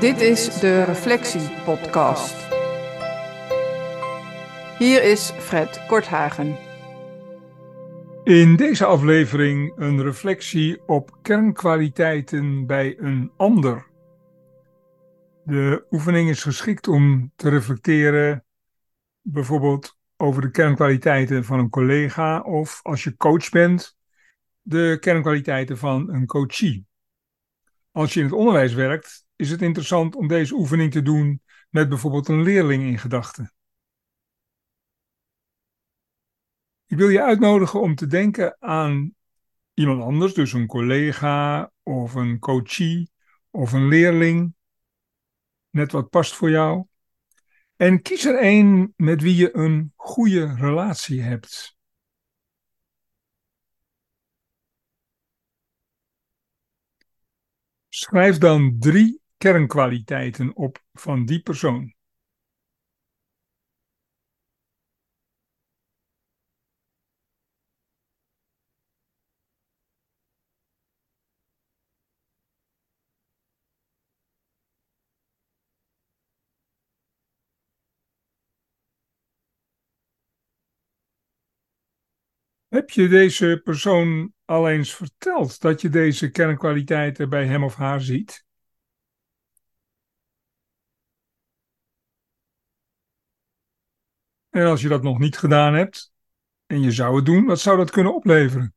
Dit is de Reflectie Podcast. Hier is Fred Korthagen. In deze aflevering een reflectie op kernkwaliteiten bij een ander. De oefening is geschikt om te reflecteren, bijvoorbeeld over de kernkwaliteiten van een collega of als je coach bent, de kernkwaliteiten van een coachie. Als je in het onderwijs werkt, is het interessant om deze oefening te doen met bijvoorbeeld een leerling in gedachten. Ik wil je uitnodigen om te denken aan iemand anders, dus een collega of een coachie of een leerling, net wat past voor jou. En kies er een met wie je een goede relatie hebt. Schrijf dan drie kernkwaliteiten op van die persoon. Heb je deze persoon al eens verteld dat je deze kernkwaliteiten bij hem of haar ziet? En als je dat nog niet gedaan hebt en je zou het doen, wat zou dat kunnen opleveren?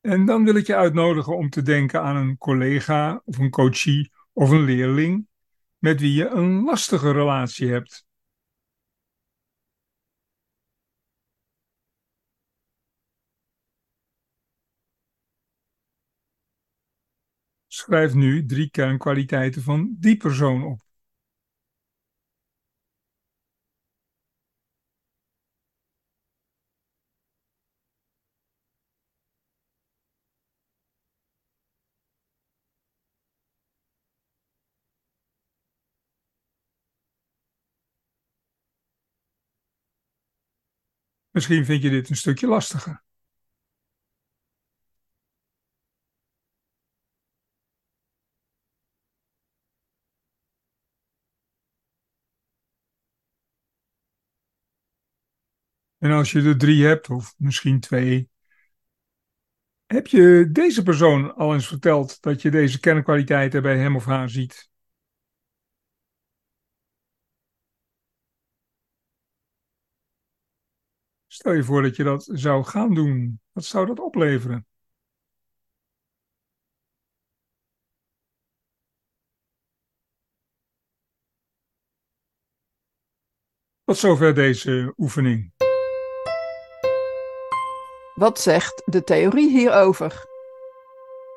En dan wil ik je uitnodigen om te denken aan een collega of een coachie of een leerling met wie je een lastige relatie hebt. Schrijf nu drie kernkwaliteiten van die persoon op. Misschien vind je dit een stukje lastiger. En als je er drie hebt, of misschien twee, heb je deze persoon al eens verteld dat je deze kernkwaliteiten bij hem of haar ziet? Stel je voor dat je dat zou gaan doen. Wat zou dat opleveren? Tot zover deze oefening. Wat zegt de theorie hierover?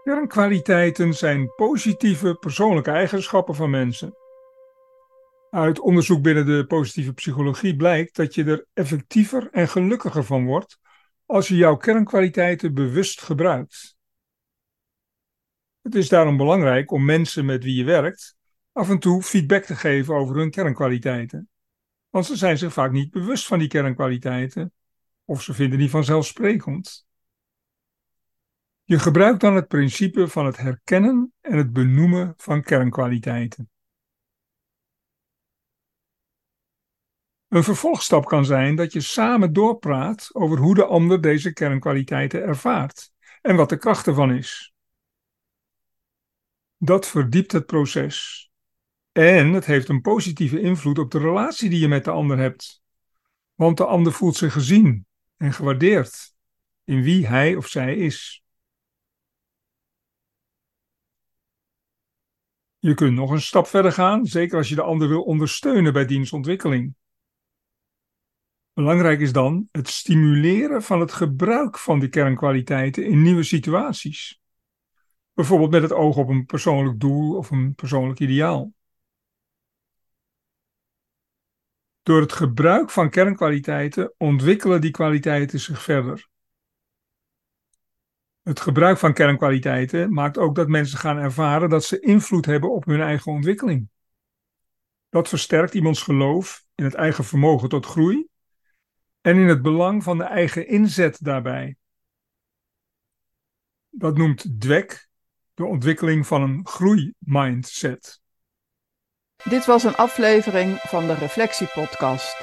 Kernkwaliteiten zijn positieve persoonlijke eigenschappen van mensen. Uit onderzoek binnen de positieve psychologie blijkt dat je er effectiever en gelukkiger van wordt als je jouw kernkwaliteiten bewust gebruikt. Het is daarom belangrijk om mensen met wie je werkt af en toe feedback te geven over hun kernkwaliteiten. Want ze zijn zich vaak niet bewust van die kernkwaliteiten of ze vinden die vanzelfsprekend. Je gebruikt dan het principe van het herkennen en het benoemen van kernkwaliteiten. Een vervolgstap kan zijn dat je samen doorpraat over hoe de ander deze kernkwaliteiten ervaart en wat de kracht ervan is. Dat verdiept het proces. En het heeft een positieve invloed op de relatie die je met de ander hebt. Want de ander voelt zich gezien en gewaardeerd in wie hij of zij is. Je kunt nog een stap verder gaan, zeker als je de ander wil ondersteunen bij dienstontwikkeling. Belangrijk is dan het stimuleren van het gebruik van die kernkwaliteiten in nieuwe situaties. Bijvoorbeeld met het oog op een persoonlijk doel of een persoonlijk ideaal. Door het gebruik van kernkwaliteiten ontwikkelen die kwaliteiten zich verder. Het gebruik van kernkwaliteiten maakt ook dat mensen gaan ervaren dat ze invloed hebben op hun eigen ontwikkeling. Dat versterkt iemands geloof in het eigen vermogen tot groei en in het belang van de eigen inzet daarbij. Dat noemt Dweck de ontwikkeling van een groeimindset. Dit was een aflevering van de Reflectiepodcast.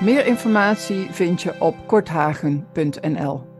Meer informatie vind je op korthagen.nl.